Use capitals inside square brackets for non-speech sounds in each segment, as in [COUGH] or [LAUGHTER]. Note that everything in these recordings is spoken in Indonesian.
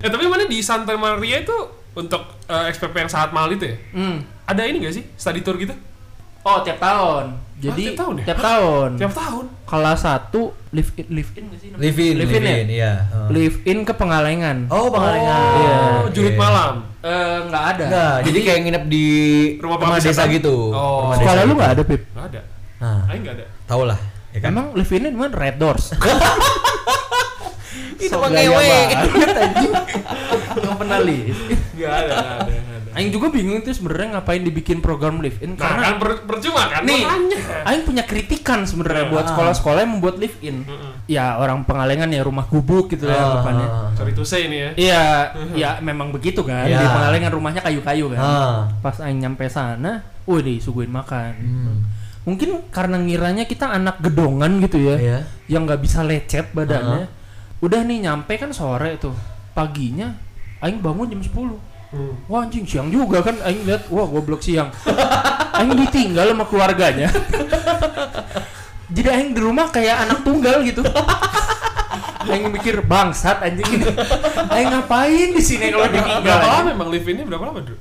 Ya tapi mana di Santa Maria itu untuk eh, SPP yang sangat mahal itu ya? Hmm. Ada ini gak sih study tour gitu? Oh tiap tahun. Jadi tiap tahun ya? Tiap tahun. Tiap tahun. Kelas satu live in, live in nggak sih? Live in, live live in, ya? in, iya. Heeh. Live in ke Pengalengan. Oh, Pengalengan. Iya. Oh, julid Oke. malam. Eh, nggak ada. Enggak, jadi kayak nginep di Rumah rumah, desa gitu. Oh. Rumah Sekolah desa lu gitu. nggak ada Pip? Gak ada. Nah, Aing gak ada. tau lah. Ya kan? Emang live in di mana? Red Doors. [LAUGHS] Itu mah ngewe. Nggak pernah live. Gak ada. Aing juga bingung tuh sebenarnya ngapain dibikin program live in Nah, karena kan per- percuma kan? nih. Aing punya kritikan sebenarnya Iya. buat Ah. sekolah-sekolah yang membuat live in. Mm-mm. Ya orang Pengalengan ya rumah gubuk gitu ya Ah, anggapannya. Sorry to say ini ya. Iya, ya memang begitu kan. Iya. Di Pengalengan rumahnya kayu-kayu kan. Ah. Pas aing nyampe sana, wih disuguhin makan. Hmm. Mungkin karena ngiranya kita anak gedongan gitu ya, Iya. yang nggak bisa lecet badannya. Udah nih nyampe kan sore tuh. Paginya aing bangun jam 10. Hmm. Wah anjing siang juga kan aing lihat wah goblok siang. aing ditinggal sama keluarganya. [LAUGHS] Jadi aing di rumah kayak anak tunggal gitu. aing mikir bangsat anjing ini. Aing ngapain di sini kalau ditinggal? Berapa lama emang live ini berapa lama, Dru?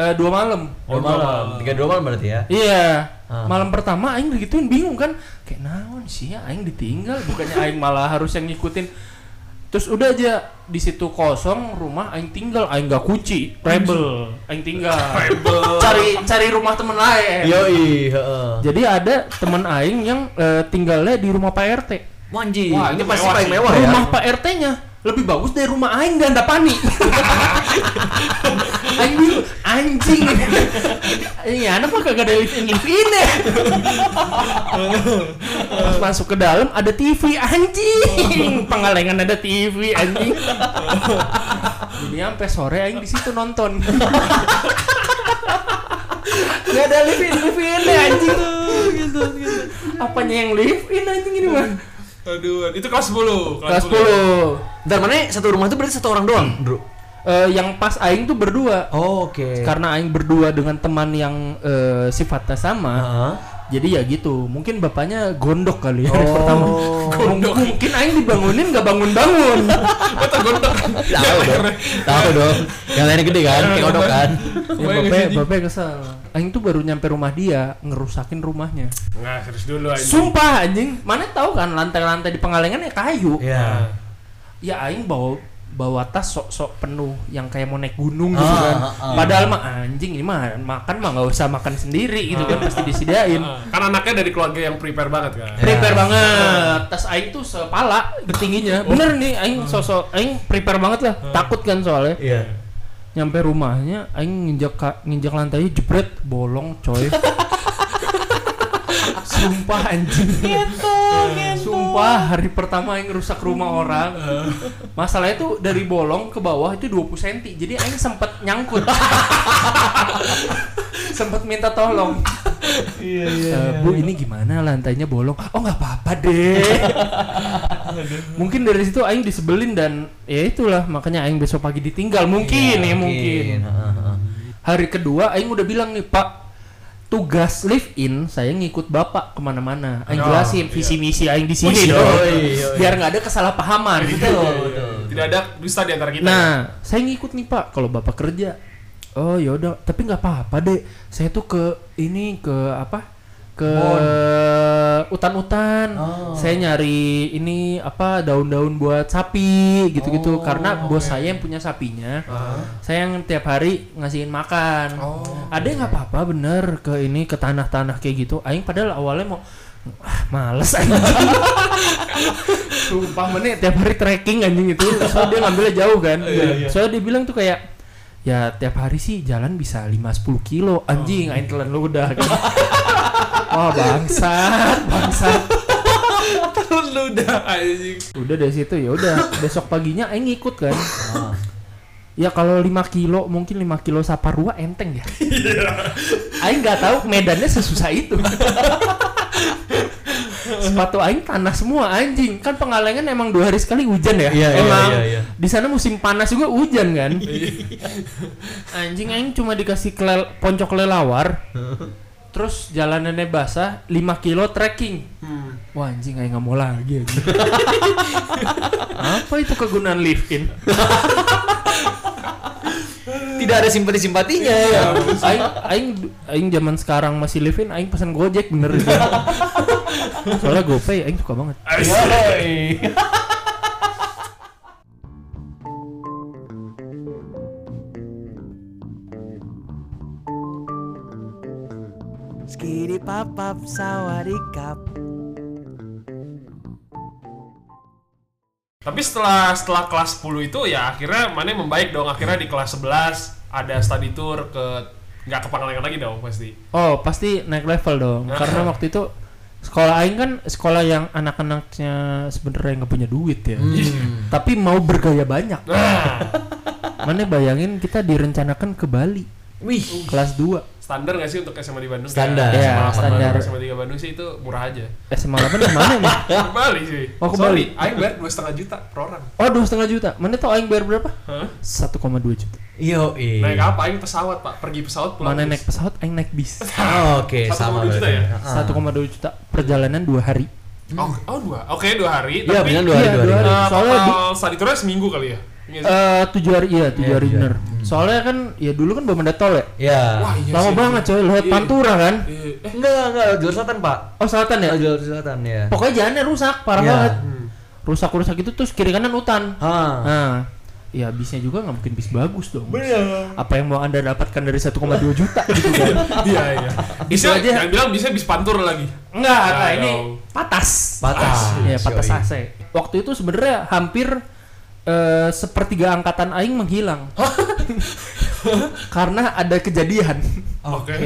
Eh, dua malam. Dua malam, tiga dua malam berarti ya? Iya. Ah. Malam pertama aing digituin bingung kan. Kayak naon sih ya aing ditinggal bukannya aing malah harus yang ngikutin. Terus udah aja di situ kosong rumah aing tinggal aing gak kunci. Rebel. Aing tinggal. [LAUGHS] Rebel. cari cari rumah temen lain. Yoi, heeh. Jadi ada teman aing yang eh, tinggalnya di rumah Pak RT. Wanji. Wah, ini pasti paling mewah ya. Rumah Pak RT-nya lebih bagus dari rumah aing dan Dapani. [LAUGHS] bingung, anjing. Ini anak mah kagak ada live in live in ya. Pas masuk ke dalam ada TV anjing. Pengalengan ada TV anjing. Jadi sampai sore aing di situ nonton. Gak ada live in live in ya anjing. gitu, gitu. Apanya yang live in anjing ini mah? Aduh, itu kelas 10. Kelas 10. Dan mana satu rumah itu berarti satu orang doang, Bro? Eh, yang pas aing tuh berdua. Oh, oke. Karena aing berdua dengan teman yang eh, sifatnya sama. Heeh. Jadi ya gitu. Mungkin bapaknya gondok kali ya Oh, pertama. gondok. Mungkin aing dibangunin nggak bangun-bangun. [LAUGHS] Gondok. Tahu dong. Tahu dong. Yang lainnya gede kan, kayak kodok kan. ya, bapak bapak kesel. Aing tuh baru nyampe rumah dia ngerusakin rumahnya. Nggak, serius dulu aja. Sumpah anjing. Mana tahu kan lantai-lantai di Pengalengan ya kayu. Iya. Ya aing bawa bawa tas sok-sok penuh yang kayak mau naik gunung gitu Ah, kan. ah, ah. Padahal mah anjing ini mah makan mah nggak usah makan sendiri gitu kan pasti disediain. Ah, Kan anaknya dari keluarga yang prepare banget kan. Ya. Prepare banget. Tas aing tuh sepala tingginya. Bener nih aing sosok aing prepare banget lah. Takut kan soalnya. Iya. Nyampe rumahnya aing nginjak ka- nginjak lantainya jebret bolong coy. [LAUGHS] Sumpah anjing. Sumpah hari pertama aing rusak rumah orang. [LAUGHS] Masalahnya tuh dari bolong ke bawah itu 20 cm. Jadi aing sempet nyangkut. [LAUGHS] sempet minta tolong. Iya, Eh, Bu ini gimana lantainya bolong? Oh nggak apa-apa deh. mungkin dari situ Aing disebelin dan ya itulah makanya Aing besok pagi ditinggal mungkin Iya, ya mungkin. Heeh. Hari kedua Aing udah bilang nih Pak tugas live in saya ngikut bapak ke mana-mana. Aing Oh, jelasin iya. visi misi Aing di sini dong. yoi, yoi. Biar nggak ada kesalahpahaman. Betul. Tidak ada dusta di antara kita. Nah, saya ngikut nih Pak kalau Bapak kerja. Oh ya udah, tapi nggak apa-apa deh. Saya tuh ke ini ke apa? Ke hutan-hutan. Oh. Saya nyari ini apa daun-daun buat sapi gitu-gitu Oh, karena bos oke. saya yang punya sapinya. Ah. Saya yang tiap hari ngasihin makan. Oh, Ada yang nggak apa-apa bener ke ini ke tanah-tanah kayak gitu. Aing padahal awalnya mau ah, males anjing. [LAUGHS] Sumpah menit tiap hari trekking anjing itu. Soalnya dia ngambilnya jauh kan. Iya, iya. Soalnya dia bilang tuh kayak ya tiap hari sih jalan bisa 5 10 kilo anjing aing telan lu udah kan. [LAUGHS] Wah bangsat, bangsat. lu udah anjing. Udah dari situ ya udah besok paginya aing ikut kan. Ah. Ya kalau 5 kilo mungkin 5 kilo Saparua enteng ya. aing nggak tahu medannya sesusah itu. Sepatu aing tanah semua anjing. Kan pengalengan emang dua hari sekali hujan ya. Iya, iya, emang iya, iya. di sana musim panas juga hujan kan. anjing aing cuma dikasih kelel, ponco kelelawar. [LAUGHS] Terus jalanannya basah 5 kilo trekking. Hmm. Wah anjing aing nggak mau lagi anjing. [LAUGHS] Apa itu kegunaan live in? tidak ada simpati-simpatinya. Iya. aing aing aing zaman sekarang masih live in aing pesan Gojek bener gitu. [LAUGHS] Soalnya GoPay aing suka banget. [LAUGHS] Yoi. Skidi papap sawadikap Tapi setelah setelah kelas 10 itu ya akhirnya mana membaik dong. Akhirnya di kelas 11 ada study tour ke nggak ke Pangalengan lagi dong pasti. Oh, pasti naik level dong. Karena waktu itu sekolah aing kan sekolah yang anak-anaknya sebenarnya nggak punya duit ya. [LAUGHS] Tapi mau bergaya banyak. Nah, Mana bayangin kita direncanakan ke Bali Wih. kelas 2. Standar nggak sih untuk SMA di Bandung? Standar. Iya, SMA 8 standar. Bandung, SMA 3 Bandung sih itu murah aja. SMA 8 ke mana emang? Ke Bali sih. Oh, ke Sorry, Bali. Aing bayar dua setengah juta per orang. Oh, dua setengah juta. Mana tau aing bayar berapa? Hah? 1,2 juta. Yo, Naik apa? Aing pesawat pak. Pergi pesawat pulang. Mana bis. naik pesawat, aing naik bis. Oh, [LAUGHS] Oke, 1,2 sama juta berarti. ya? Ah. 1,2 juta perjalanan dua hari. Oh, oh dua. Oke dua hari. Iya, tapi benar dua hari, Iya, dua dua hari. hari. eh, Soalnya total study tournya seminggu kali ya. Iya? Eh tujuh hari iya tujuh Iya, hari bener. hari. Hmm. Soalnya kan ya dulu kan belum ada tol ya. Ya. Wah, iya Lama sih. banget coy lewat Iya. Pantura kan. Iya. Eh, Enggak, enggak, jalur selatan, Pak. Oh selatan ya. Oh, jalur selatan ya. Pokoknya jalannya rusak parah Iya. banget. hmm. Rusak-rusak itu terus kiri kanan hutan. Hah. Nah, ya bisnya juga nggak mungkin bis bagus dong. Bener. Apa yang mau anda dapatkan dari 1,2 juta gitu kan? [LAUGHS] Iya iya. Bisa aja. Jangan bilang bisa bis pantur lagi. Enggak, Ah, enggak ini dong. patas. Patas. Iya, patas Yoi. AC. Waktu itu sebenarnya hampir eh, sepertiga angkatan aing menghilang. [LAUGHS] Karena ada kejadian. Oke.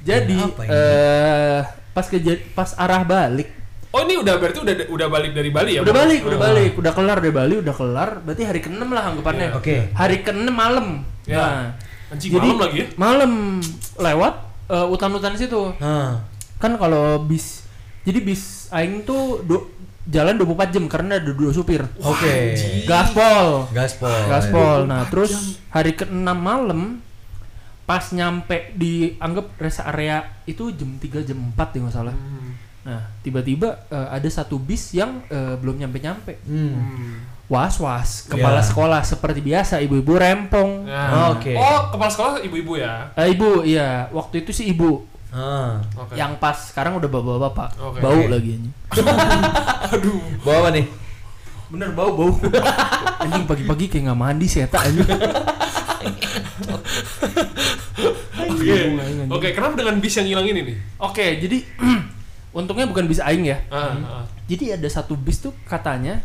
Jadi Apa ini? eh pas keja- pas arah balik, Oh ini udah berarti udah udah balik dari Bali ya? udah Bang? balik, udah Oh. balik, udah kelar dari Bali, udah kelar. Berarti hari ke-6 lah anggapannya. Iya, oke. Hari ke-6 malam. Ya. Nah, Anjing jadi malam lagi ya? malam lewat eh, hutan-hutan situ. Hah. Kan kalau bis jadi bis aing tuh jalan 24 jam karena ada dua supir. Oke. Gaspol. Gaspol. Gaspol. Nah, terus hari ke-6 malam pas nyampe di anggap rest area itu jam 3 jam 4 ya nggak salah. Hmm. Nah, tiba-tiba eh, ada satu bis yang eh, belum nyampe-nyampe. Hmm. Hmm. Was-was, kepala Ya. sekolah seperti biasa, ibu-ibu rempong. Nah. Oke. Oh kepala sekolah ibu-ibu ya? Eh, ibu, iya, waktu itu sih ibu. Ah. Oke. Yang pas sekarang udah bapak-bapak. Oke. Bau lagi anjing. [LAUGHS] Aduh. Bawa apa nih? Bener bau, bau. [LAUGHS] anjing pagi-pagi kayak nggak mandi sih eta anjing. Oke. Oke. Kenapa dengan bis yang hilang ini nih? Oke, jadi [CLEARS THROAT] untungnya bukan bis aing ya. Ah, ah. Jadi ada satu bis tuh katanya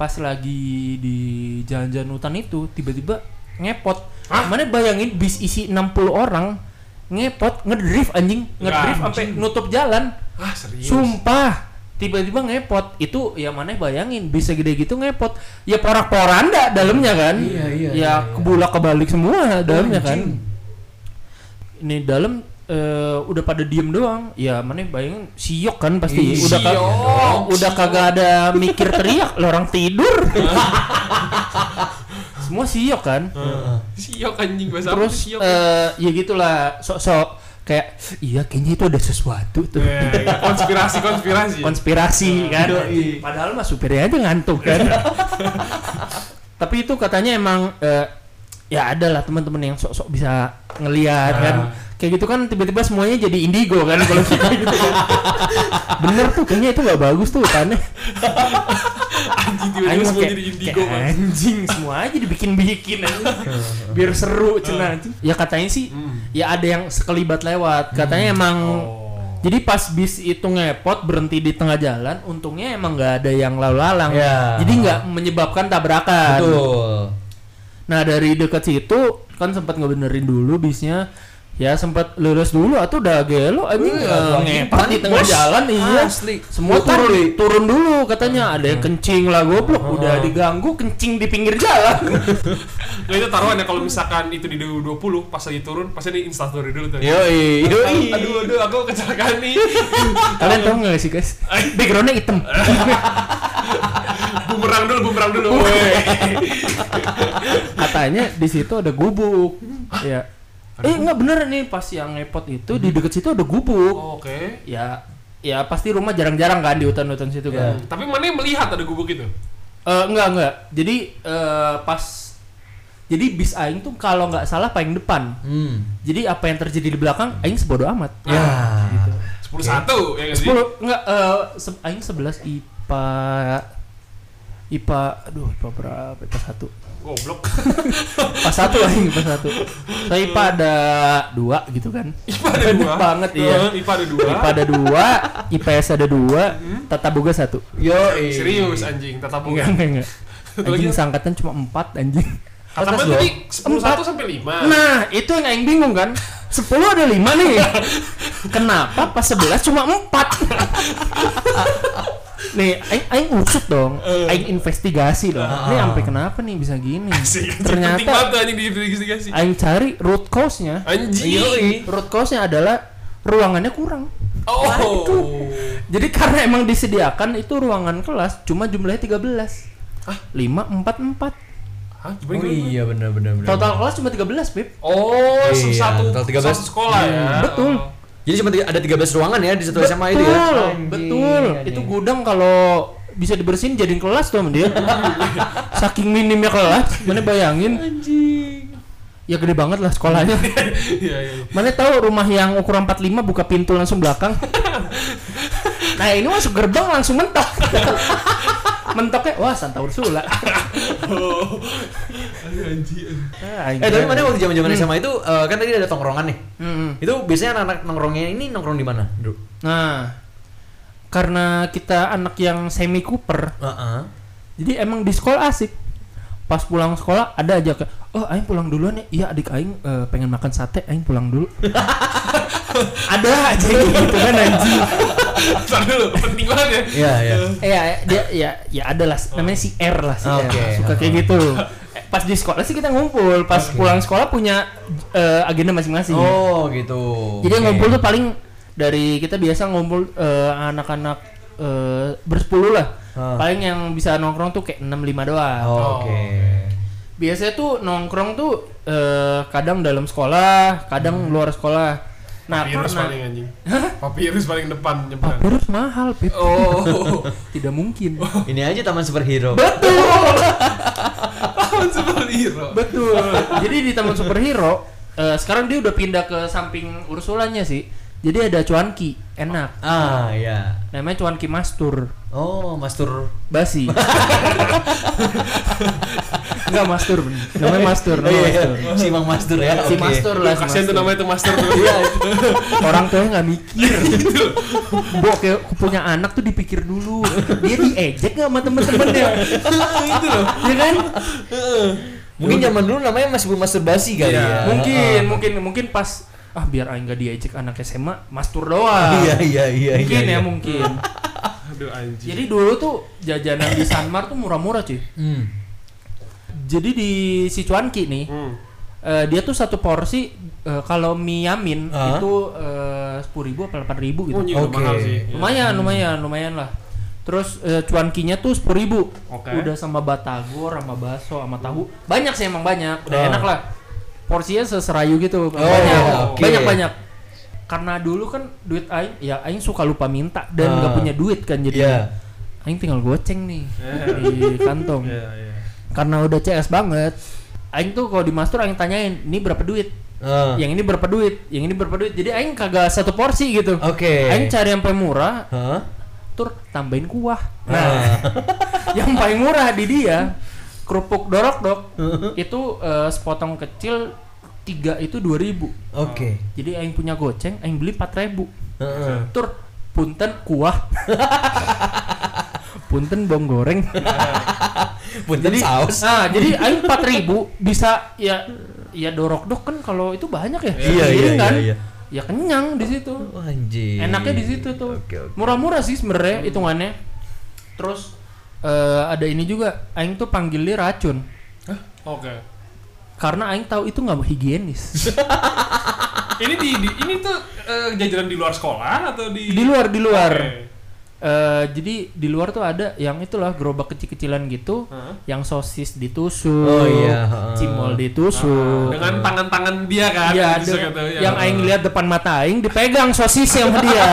pas lagi di jalan-jalan hutan itu tiba-tiba ngepot. Hah? Mana bayangin bis isi 60 orang ngepot ngedrift anjing, ngedrift sampai nutup jalan. Ah serius. Sumpah. Tiba-tiba ngepot. Itu ya mana bayangin bisa gede gitu ngepot. Ya porak-poranda dalamnya kan. Iya, iya, Ya iya, iya. kebulak kebalik semua dalamnya kan. Ini dalam eh, udah pada diem doang. Ya mana bayangin siok kan pasti. Ih, udah ka- siok. udah kagak ada mikir teriak, lah orang tidur. [LAUGHS] Semua siok kan. Ah. Siok anjing bahasa apa Terus siok? eh, ya gitulah sok-sok kayak iya kayaknya itu ada sesuatu tuh. Eh, konspirasi konspirasi. konspirasi kan Yoi. padahal mah supirnya aja ngantuk kan [LAUGHS] tapi itu katanya emang eh, ya ada lah teman-teman yang sok-sok bisa ngelihat Ah. kan kayak gitu kan tiba-tiba semuanya jadi indigo kan kalau gitu kan bener tuh kayaknya itu nggak bagus tuh hutannya anjing tiba-tiba semua kayak- jadi indigo kayak kan. anjing semua aja dibikin-bikin anjing. biar seru cina anjing ya katanya sih Hmm. ya ada yang sekelibat lewat katanya emang Oh. jadi pas bis itu ngepot berhenti di tengah jalan, untungnya emang nggak ada yang lalu lalang. Ya. Jadi nggak menyebabkan tabrakan. Betul. Nah dari dekat situ kan sempat ngebenerin dulu bisnya. Ya sempat lurus dulu atau udah gelo anjing eh, ngepot di tengah bos. jalan iya. Asli. Semua turun, turun dulu katanya ada yang kencing lah goblok udah diganggu kencing di pinggir jalan. [LAUGHS] Nah itu taruhan ya kalau misalkan itu di 20 pas lagi turun pasti di instastory dulu tuh. Yoi, yoi. Aduh aduh aku kecelakaan nih. [LAUGHS] Kalian tahu nggak sih guys? [LAUGHS] Backgroundnya hitam. bumerang dulu bumerang dulu. Woi. katanya di situ ada gubuk ya eh nggak bener nih pas yang ngepot itu di deket situ ada gubuk Oh, Oke. ya ya pasti rumah jarang-jarang kan di hutan-hutan situ kan Tapi mana yang melihat ada gubuk itu? Eh, enggak enggak jadi eh, pas Jadi bis aing tuh kalau nggak salah paling depan. Hmm. Jadi apa yang terjadi di belakang aing sebodoh amat. Ya. Gitu. Sepuluh satu ya? 10 enggak eh se- aing 11 IPA IPA aduh IPA berapa? IPA 1. Goblok. IPA 1 aing IPA 1. Saya IPA ada 2 gitu kan. IPA ada dua. banget, iya. Eh, IPA ada dua. IPA ada 2, IPS ada 2, tata boga 1. Yo. Serius anjing, tetap Enggak, bukan. enggak, enggak. Anjing sangkatan cuma 4 anjing. Kata Atas mana loh. tadi sepuluh Empat. satu sampai lima. Nah, itu yang aing bingung kan. 10 ada 5 nih. Kenapa pas 11 cuma 4? Nih, aing aing usut dong. Aing investigasi dong. Ini sampai kenapa nih bisa gini? [LAUGHS] Asik, banget Ternyata diinvestigasi. aing cari root cause-nya. Anjing. Root cause-nya adalah ruangannya kurang. Oh. Jadi karena emang disediakan itu ruangan kelas cuma jumlahnya 13. Ah, 5 4 4. Hah, Oh iya benar benar benar. Total kelas cuma 13, Pip. Oh, Iya, satu, total 13. satu sekolah ya. betul. Oh. Jadi cuma tiga- ada 13 ruangan ya di satu SMA itu ya. Betul, Anjing, betul. anjing. Itu gudang kalau bisa dibersihin jadiin kelas tuh sama dia. [LAUGHS] Saking minimnya kelas, mana bayangin? Anjing. Ya gede banget lah sekolahnya. [LAUGHS] Iya, iya. Mana tahu rumah yang ukuran 45 buka pintu langsung belakang. [LAUGHS] nah, ini masuk gerbang langsung mentok. Mentoknya wah Santa Ursula. Oh. Anjing. Ah, Eh tapi mana waktu zaman-zaman SMA itu eh, kan tadi ada tongkrongan nih. Hmm. Itu biasanya anak-anak nongkrongnya ini nongkrong di mana, Bro? Nah, karena kita anak yang semi Cooper, Heeh. jadi emang di sekolah asik. Pas pulang sekolah ada aja kayak, oh aing pulang duluan ya. Iya adik aing eh, pengen makan sate, aing pulang dulu. [LAUGHS] ada aja gitu kan anjing. Bentar dulu, penting banget ya. Iya, iya. Eh ya dia ya ya ada lah namanya si R lah si Oke. R. Suka kayak gitu. Eh, Pas di sekolah sih kita ngumpul, pas Oke. pulang sekolah punya eh, agenda masing-masing. Oh, gitu. Jadi Oke. ngumpul tuh paling dari kita biasa ngumpul anak-anak eh, bersepuluh lah. Ah. Paling yang bisa nongkrong tuh kayak 6 5 doang. Oh, Oke. Biasanya tuh nongkrong tuh eh, kadang dalam sekolah, kadang luar sekolah. Nah, Papirus karena paling anjing. Papirus paling depan nyebrang. papirus mahal, Pip. Oh. [LAUGHS] Tidak mungkin. Ini aja taman superhero. Lawan [LAUGHS] superhero. Betul. Jadi di Taman Superhero eh, sekarang dia udah pindah ke samping Ursulanya sih. Jadi ada cuanki, enak. Ah, iya. Namanya cuanki mastur. Oh, Mastur. Basi. [LAUGHS] Enggak mastur, bener. namanya mastur, Oh, namanya iya, mastur. iya. Si Mang Mastur ya. Si oke. mastur lah, si Kasihan tuh mastur. namanya tuh master tuh. Iya. [LAUGHS] Orang tuanya nggak mikir. Bo kayak punya anak tuh dipikir dulu. Dia diejek nggak sama temen-temennya? [LAUGHS] itu loh. Ya kan? Mungkin zaman dulu namanya masih belum masturbasi kali Iya. ya. Mungkin, mungkin, mungkin pas ah biar aing nggak diejek anak SMA, mastur doang. Iya, iya, iya, Mungkin iya, ya iya. mungkin. Aduh anjing. Jadi dulu tuh jajanan di Sanmar tuh murah-murah cuy. Hmm. Jadi di si Cuanki nih, Hmm. eh, dia tuh satu porsi eh, kalau mie yamin Ah. itu sepuluh ribu apa delapan ribu gitu. Oh, mahal sih. Iya. lumayan, lumayan, lumayan lah. Terus eh, cuankinya tuh sepuluh ribu. Oke. Udah sama batagor, sama bakso, sama tahu. Banyak sih emang banyak. Udah Ah. enak lah. Porsinya seserayu gitu. Oh, banyak, oke. banyak banyak. Karena dulu kan duit aing, ya aing suka lupa minta dan nggak punya duit kan jadi. Iya. Aing tinggal goceng nih Eh. di kantong. Iya, iya. Karena udah CS banget. Aing tuh kalau di master aing tanyain, ini berapa duit? Ah. Yang ini berapa duit? Yang ini berapa duit? Jadi aing kagak satu porsi gitu. Oke. Aing cari yang paling murah, Hah? tur tambahin kuah. Ah. Nah, [LAUGHS] yang paling murah di dia kerupuk dorok dok itu eh, sepotong kecil tiga itu dua ribu. Oke. Jadi aing punya goceng, aing beli empat ribu. Tur punten kuah. [LAUGHS] punten bawang goreng. [LAUGHS] Punten saus. Nah, jadi aing empat ribu bisa ya ya dorok dok kan kalau itu banyak ya. Iya, Piring iya, kan? iya, iya. Ya kenyang di situ. Oh, anjing. Enaknya di situ tuh. Oke, oke. Murah-murah sih sebenarnya hitungannya. Terus eh, ada ini juga, aing tuh panggil dia racun. Oke. Karena aing tahu itu nggak higienis. [LAUGHS] Ini di, di ini tuh eh, jajanan di luar sekolah atau di di luar di luar. Oke. Eh, jadi di luar tuh ada yang itulah gerobak kecil-kecilan gitu, Hah? yang sosis ditusuk, Oh, iya, heeh. cimol ditusuk. dengan tangan-tangan dia kan Iya, dengan- gitu, ya. yang aing lihat depan mata aing dipegang sosis sama dia.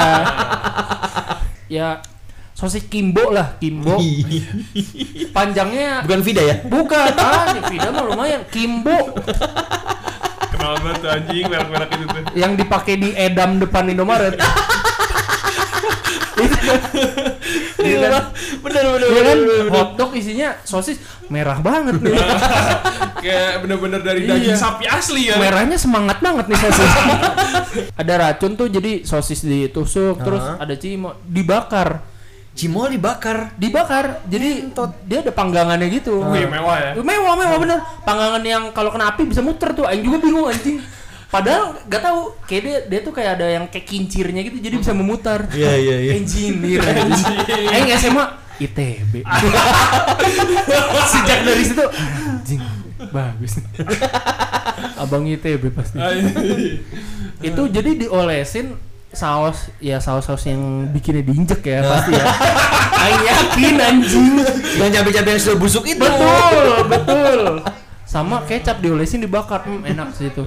[LAUGHS] ya sosis Kimbo lah, Kimbo. [LAUGHS] Panjangnya Bukan Vida ya? bukan, ah, Vida mah lumayan. Kimbo Kenal banget tuh anjing merek-merek itu tuh. yang dipakai di Edam depan Indomaret. Itu kan. Iya kan? Bener bener Iya kan? Hotdog isinya sosis merah banget nih. [LAUGHS] Kayak bener-bener dari Iya. daging sapi asli ya. Merahnya semangat banget nih sosis. [LAUGHS] ada racun tuh jadi sosis ditusuk terus Aha. ada cimo dibakar. Cimol dibakar. Dibakar. Jadi dia ada panggangannya gitu. Wih, mewah ya. Mewah, mewah bener. Panggangan yang kalau kena api bisa muter tuh. Aing juga bingung anjing. Padahal gak tahu, kayak dia, dia tuh kayak ada yang kayak kincirnya gitu, jadi bisa memutar. Iya iya iya. Engineer. Aing SMA ITB. [LAUGHS] Sejak dari situ anjing bagus. Abang ITB pasti. Itu jadi diolesin saus ya saus-saus yang bikinnya diinjek ya pasti ya. [LAUGHS] Aing yakin anjing. Yang cabai-cabai yang sudah busuk itu. Betul, betul. Sama kecap diolesin dibakar, hmm, enak sih itu.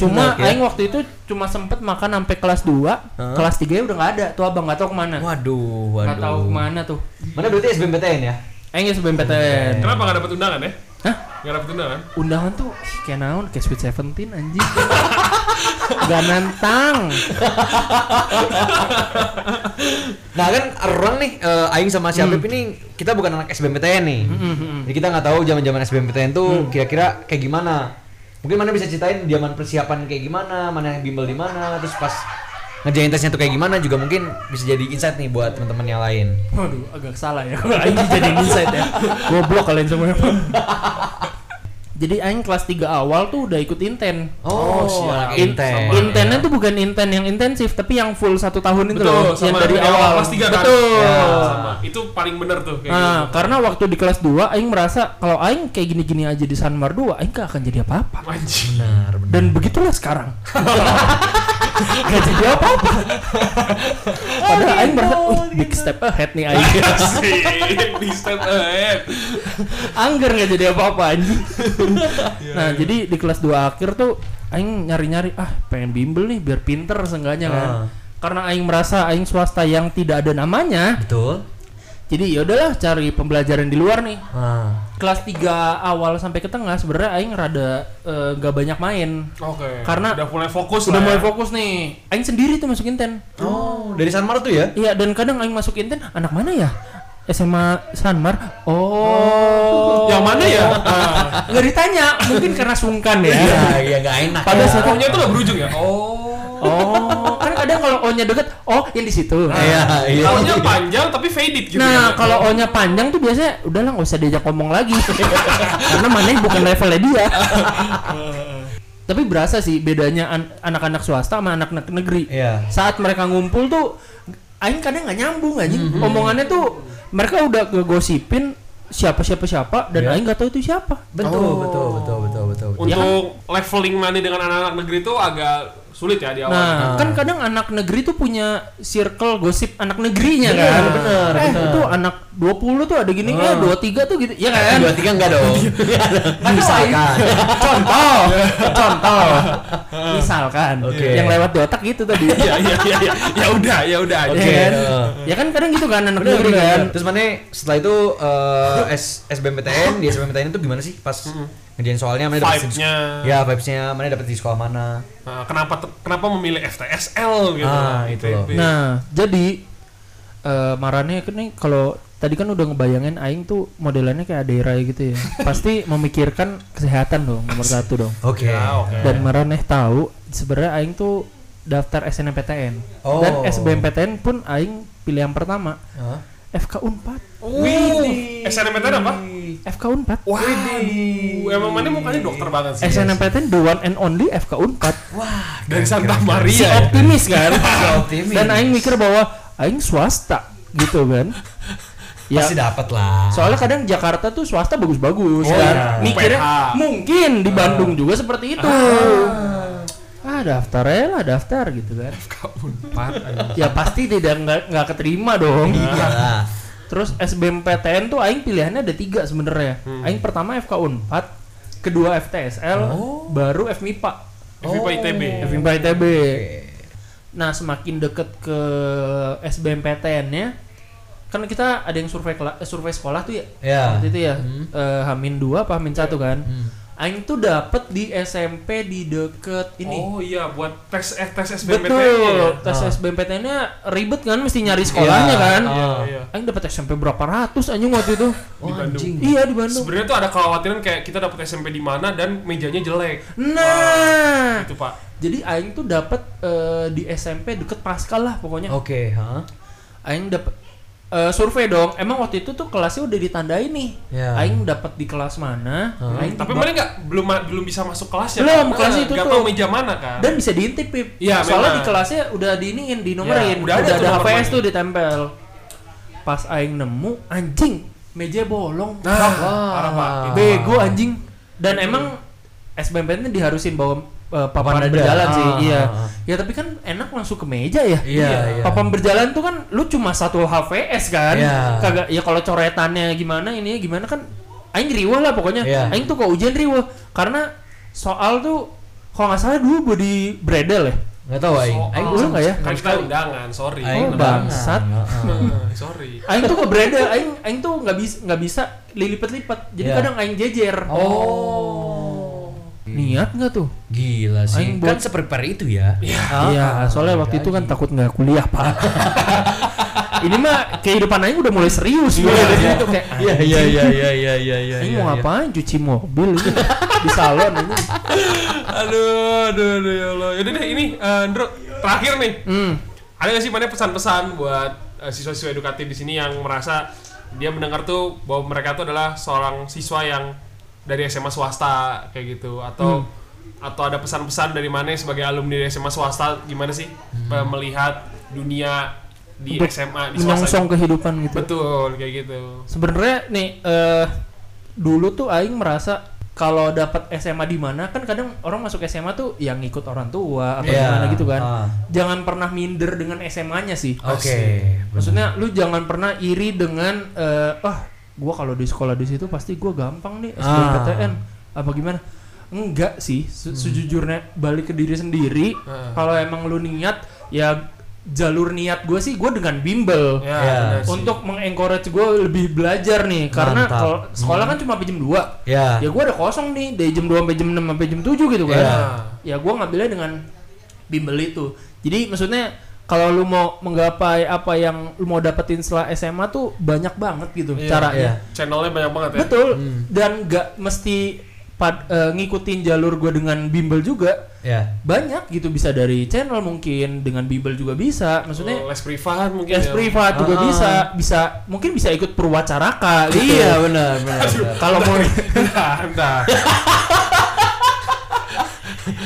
Cuma Enak ya? aing waktu itu cuma sempet makan sampai kelas 2, kelas 3 udah nggak ada. Tuh abang nggak tahu ke mana. Waduh, waduh. Nggak tahu ke mana tuh. Mana berarti SBMPTN ya? Aing ya SBMPTN. Kenapa nggak dapat undangan ya? Hah? Nggak dapat undangan? Undangan tuh kayak naon, kayak Sweet Seventeen anjing. [LAUGHS] Gak nantang. Nah kan orang nih eh, Aing sama si Habib ini kita bukan anak SBMPTN nih. Jadi kita nggak tahu zaman-zaman SBMPTN tuh kira-kira kayak gimana. Mungkin mana bisa ceritain zaman persiapan kayak gimana, mana yang bimbel di mana, terus pas ngerjain tesnya tuh kayak gimana juga mungkin bisa jadi insight nih buat teman-teman yang lain. Waduh, agak salah ya. Kalau Aing jadi insight ya. Goblok kalian semua. [LAUGHS] Jadi Aing kelas 3 awal tuh udah ikut inten. Oh, siap. In- inten. intennya tuh bukan inten yang intensif, tapi yang full satu tahun itu loh, yang sama dari dari awal. kelas tiga kan? Betul. Ya, sama. Itu paling bener tuh kayak Nah, gitu. karena waktu di kelas 2 Aing merasa kalau Aing kayak gini-gini aja di Sanmar 2, Aing gak akan jadi apa-apa. Benar, benar. Dan begitulah sekarang. [LAUGHS] gak jadi apa-apa. Padahal Aing merasa, wih, big step ahead nih Aing. [LAUGHS] Di step ahead. Angger nggak jadi apa-apa anjing. [LAUGHS] nah, jadi di kelas 2 akhir tuh aing nyari-nyari ah pengen bimbel nih biar pinter seenggaknya kan. Ah. Karena aing merasa aing swasta yang tidak ada namanya. Betul. Jadi ya udahlah cari pembelajaran di luar nih. Nah, Kelas 3 awal sampai ke tengah sebenarnya aing rada eh, nggak banyak main. Oke. Karena udah mulai fokus Udah lah mulai ya. fokus nih. Aing sendiri tuh masuk inten. oh dari Sanmar tuh ya? Iya, dan kadang aing masuk inten anak mana ya? SMA Sanmar. Oh. Yang mana ya? Ah. [LAUGHS] Nggak ditanya, mungkin karena sungkan ya. Iya, iya nggak enak. Pada ya. saat Pokoknya tuh nggak berujung ya? Oh. Oh, O-nya deket, oh yang di situ. Iya, iya. Taunya panjang tapi faded gitu Nah, ya. kalau O-nya panjang tuh biasanya udahlah nggak usah diajak ngomong lagi. [LAUGHS] Karena mana bukan levelnya dia. [LAUGHS] Tapi berasa sih bedanya an- anak-anak swasta sama anak-anak negeri. Iya. Saat mereka ngumpul tuh aing kadang nggak nyambung anjing. Omongannya tuh mereka udah ngegosipin siapa siapa siapa dan Iya. aing nggak tahu itu siapa. Betul, Oh. betul, betul, betul, betul, betul. Ya kan? Untuk leveling mana dengan anak-anak negeri itu agak sulit ya di awal. Nah, Ah. kan kadang anak negeri tuh punya circle gosip anak negerinya Bener, kan. bener, eh, bener. itu anak 20 tuh ada gini, Ah. eh 23 tuh gitu. Ya kan? Dua tiga enggak dong. [LAUGHS] [LAUGHS] Misalkan. contoh, contoh. [LAUGHS] Misalkan Oke. yang lewat di otak gitu tadi. Iya iya iya iya. Ya udah, ya udah aja. Oke. Ya kan? heeh. Ya kan kadang gitu kan anak Bener, negeri bener, kan. bener. Terus mana setelah itu eh, S SBMPTN di SBMPTN itu gimana sih pas ngerjain soalnya mana dapet di- Vibe-nya. Ya, vibes-nya mana dapet di sekolah mana? Nah, kenapa kenapa memilih FTSL gitu? Ah, itu loh. ITB. Nah, jadi eh marane kan nih kalau tadi kan udah ngebayangin aing tuh modelannya kayak Adera gitu ya. [LAUGHS] Pasti memikirkan kesehatan dong nomor [LAUGHS] satu dong. Oke. Ya, oke. Dan Maraneh tahu sebenarnya aing tuh daftar SNMPTN Oh. dan SBMPTN pun aing pilih yang pertama Hah? FK Unpad Wih, SNMPTN apa? FK Unpad Waduh, emang mana mukanya dokter banget sih. SNMPTN the one and only FK Unpad Dari Santa si Maria. ya? optimis kan [LAUGHS] Si optimis. dan aing mikir bahwa aing swasta gitu kan ya Pasti dapat lah. soalnya kadang Jakarta tuh swasta bagus-bagus Oh, kan iya. mikirnya mungkin di Bandung juga seperti itu ah daftar ya lah daftar gitu kan. Ya pasti tidak nggak nggak keterima dong. Iya terus SBMPTN tuh aing pilihannya ada tiga sebenarnya. Aing pertama FK Unpad kedua FTSL baru FMIPA FIPA ITB. FMIPA ITB nah semakin deket ke SBMPTN nya kan kita ada yang survei survei sekolah tuh ya? Ya. waktu itu ya? Hmm. eh, Hamin dua apa Hamin satu kan? Hmm. Aing tuh dapet di SMP di deket ini Oh iya buat tes eh, tes SBMPTN betul ya. tes Ah. SBMPTN-nya ribet kan mesti nyari sekolahnya Iya. kan Ah. Iya, iya. Aing dapet SMP berapa ratus anjing waktu itu [LAUGHS] Oh, Bandung. anjing. iya di Bandung Sebenarnya tuh ada kekhawatiran kayak kita dapet SMP di mana dan mejanya jelek. nah Itu Pak. jadi Aing tuh dapet eh, di SMP deket Pascal lah pokoknya Oke, ha? Aing dapet eh, survei dong. Emang waktu itu tuh kelasnya udah ditandain nih. Ya. Aing dapet di kelas mana? Hah? Aing Tapi mana nggak belum belum bisa masuk kelasnya. Belum, kan? kelas itu nggak tuh. tahu meja mana kan. dan bisa diintip Pip. Iya, Soalnya memang. di kelasnya udah diiniin, dinomerin. Ya, udah udah ada, ada HPS tuh ditempel. Pas Aing nemu, anjing, meja bolong. Nah, parah. Itu. bego anjing. Dan emang SBMPTN diharusin bawa eh, papan Papan berjalan sih. Ah, iya. ah, ah. Ya tapi kan enak langsung ke meja ya. Iya, iya. Papan berjalan tuh kan lu cuma satu HVS kan. Iya. Kagak ya kalau coretannya gimana ini gimana kan aing riwah lah pokoknya. Iya. Aing tuh kok ujian riwah karena soal tuh kalau nggak salah dulu body bredel ya. Nggak tahu aing. Aing Lu nggak ya? Kan kita undangan, sorry. Aing Oh, bangsat. [LAUGHS] Sorry. Aing tuh ke bredel, aing aing tuh nggak bisa nggak bisa lilipet-lipet. Jadi Iya. kadang aing jejer. Oh. Niat nggak tuh? Gila sih. Aing kan buat- seprepare itu ya. Iya, ah, soalnya waktu itu kan takut nggak kuliah pak. [LAUGHS] Ini mah kehidupan Aing udah mulai serius. Iya, iya. kayak Iya iya iya iya iya iya iya. Aing iya, mau iya. ngapain? Cuci mobil di salon ini. [LAUGHS] Aduh, aduh, aduh ya Allah. Yaudah deh ini eh, Ndro, terakhir nih. Hmm. Ada nggak sih mana pesan-pesan buat eh, siswa-siswa edukatif di sini yang merasa dia mendengar tuh bahwa mereka tuh adalah seorang siswa yang dari SMA swasta kayak gitu atau atau ada pesan-pesan dari mana sebagai alumni dari SMA swasta gimana sih eh, melihat dunia di Untuk SMA di swasta menyongsong kehidupan gitu. betul kayak gitu Sebenarnya nih eh dulu tuh aing merasa kalau dapat SMA di mana kan kadang orang masuk SMA tuh yang ngikut orang tua atau Iya. gimana gitu kan. Ah. Jangan pernah minder dengan SMA-nya sih. Oke. Maksudnya lu jangan pernah iri dengan eh ah gua kalau di sekolah di situ pasti gua gampang nih SBMPTN apa gimana? Enggak sih, se- sejujurnya balik ke diri sendiri. Ah. Kalau emang lu niat ya jalur niat gue sih gue dengan bimbel ya, Ya. untuk mengencourage gue lebih belajar nih karena kalau sekolah kan cuma sampai jam 2 Ya. ya gue ada kosong nih dari jam 2 sampai jam 6 sampai jam 7 gitu kan Ya. ya gue ngambilnya dengan bimbel itu jadi maksudnya kalau lu mau menggapai apa yang lu mau dapetin setelah SMA tuh banyak banget gitu Iya, caranya iya. channelnya banyak banget ya betul Hmm. dan gak mesti pad- eh, ngikutin jalur gue dengan bimbel juga Ya. banyak gitu bisa dari channel mungkin dengan bimbel juga bisa maksudnya les privat mungkin les ya. privat juga Ah. bisa bisa mungkin bisa ikut perwacaraka [LAUGHS] gitu Iya benar benar. kalau mau Entah, entah.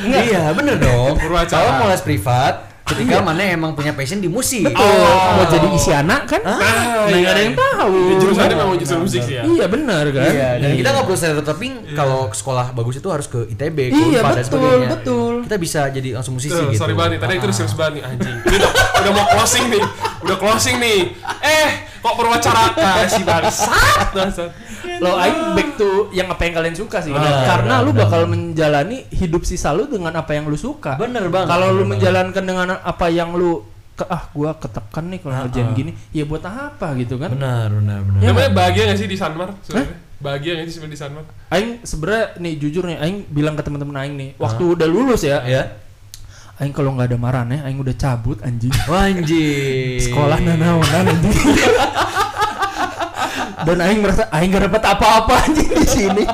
Iya bener dong. Kalau mau les privat, ketika mana emang punya passion di musik. Betul. mau jadi isi anak kan Ah, nah, iya, nggak ada yang iya. tahu Ya, jurusannya memang jurusan musik sih ya iya benar kan Iya, dan kita nggak perlu stereotyping kalau sekolah bagus itu harus ke ITB, ke Iya, dan betul, sebagainya. betul. Kita bisa jadi langsung musisi Tuh, gitu. sorry banget nih, tadi itu udah Ah. serius banget nih anjing. Ini udah, udah mau closing nih, udah closing nih. Eh, kok perwacaraka si bangsat, bangsat. lo aing back to yang apa yang kalian suka sih Benar, karena benar, lu bakal menjalani hidup sisa lu dengan apa yang lu suka Bener banget. kalau lu bener menjalankan dengan apa yang lu ke, ah gua ketekan nih kalau Ah, ngerjain ah. gini ya buat apa gitu kan Benar, benar, benar. Ya, Namanya bahagia gak sih di Sanmar? sebenarnya? Bahagia sih sebenarnya di Sanmar? Aing sebenernya nih jujur nih Aing bilang ke teman-teman Aing nih waktu udah lulus ya Ya. Aing kalau nggak ada marane Aing udah cabut anjing [LAUGHS] Wanji. sekolah nanaonan anjing [LAUGHS] dan Aing merasa Aing gak dapat apa-apa anjing di sini [LAUGHS]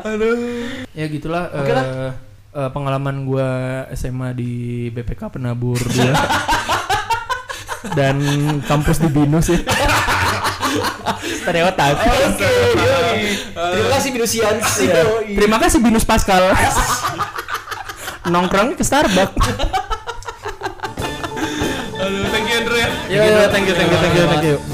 aduh ya gitulah Oke lah. eh, eh, pengalaman gua SMA di BPK Penabur dia dan kampus di Binus ya stereotip Oke, yoi. Terima kasih. Yoi. Terima kasih Binus Pascal. [LAUGHS] Nongkrongnya ke Starbucks. Aduh, thank you Andrew ya. Ya, thank you, thank you, thank you, thank you.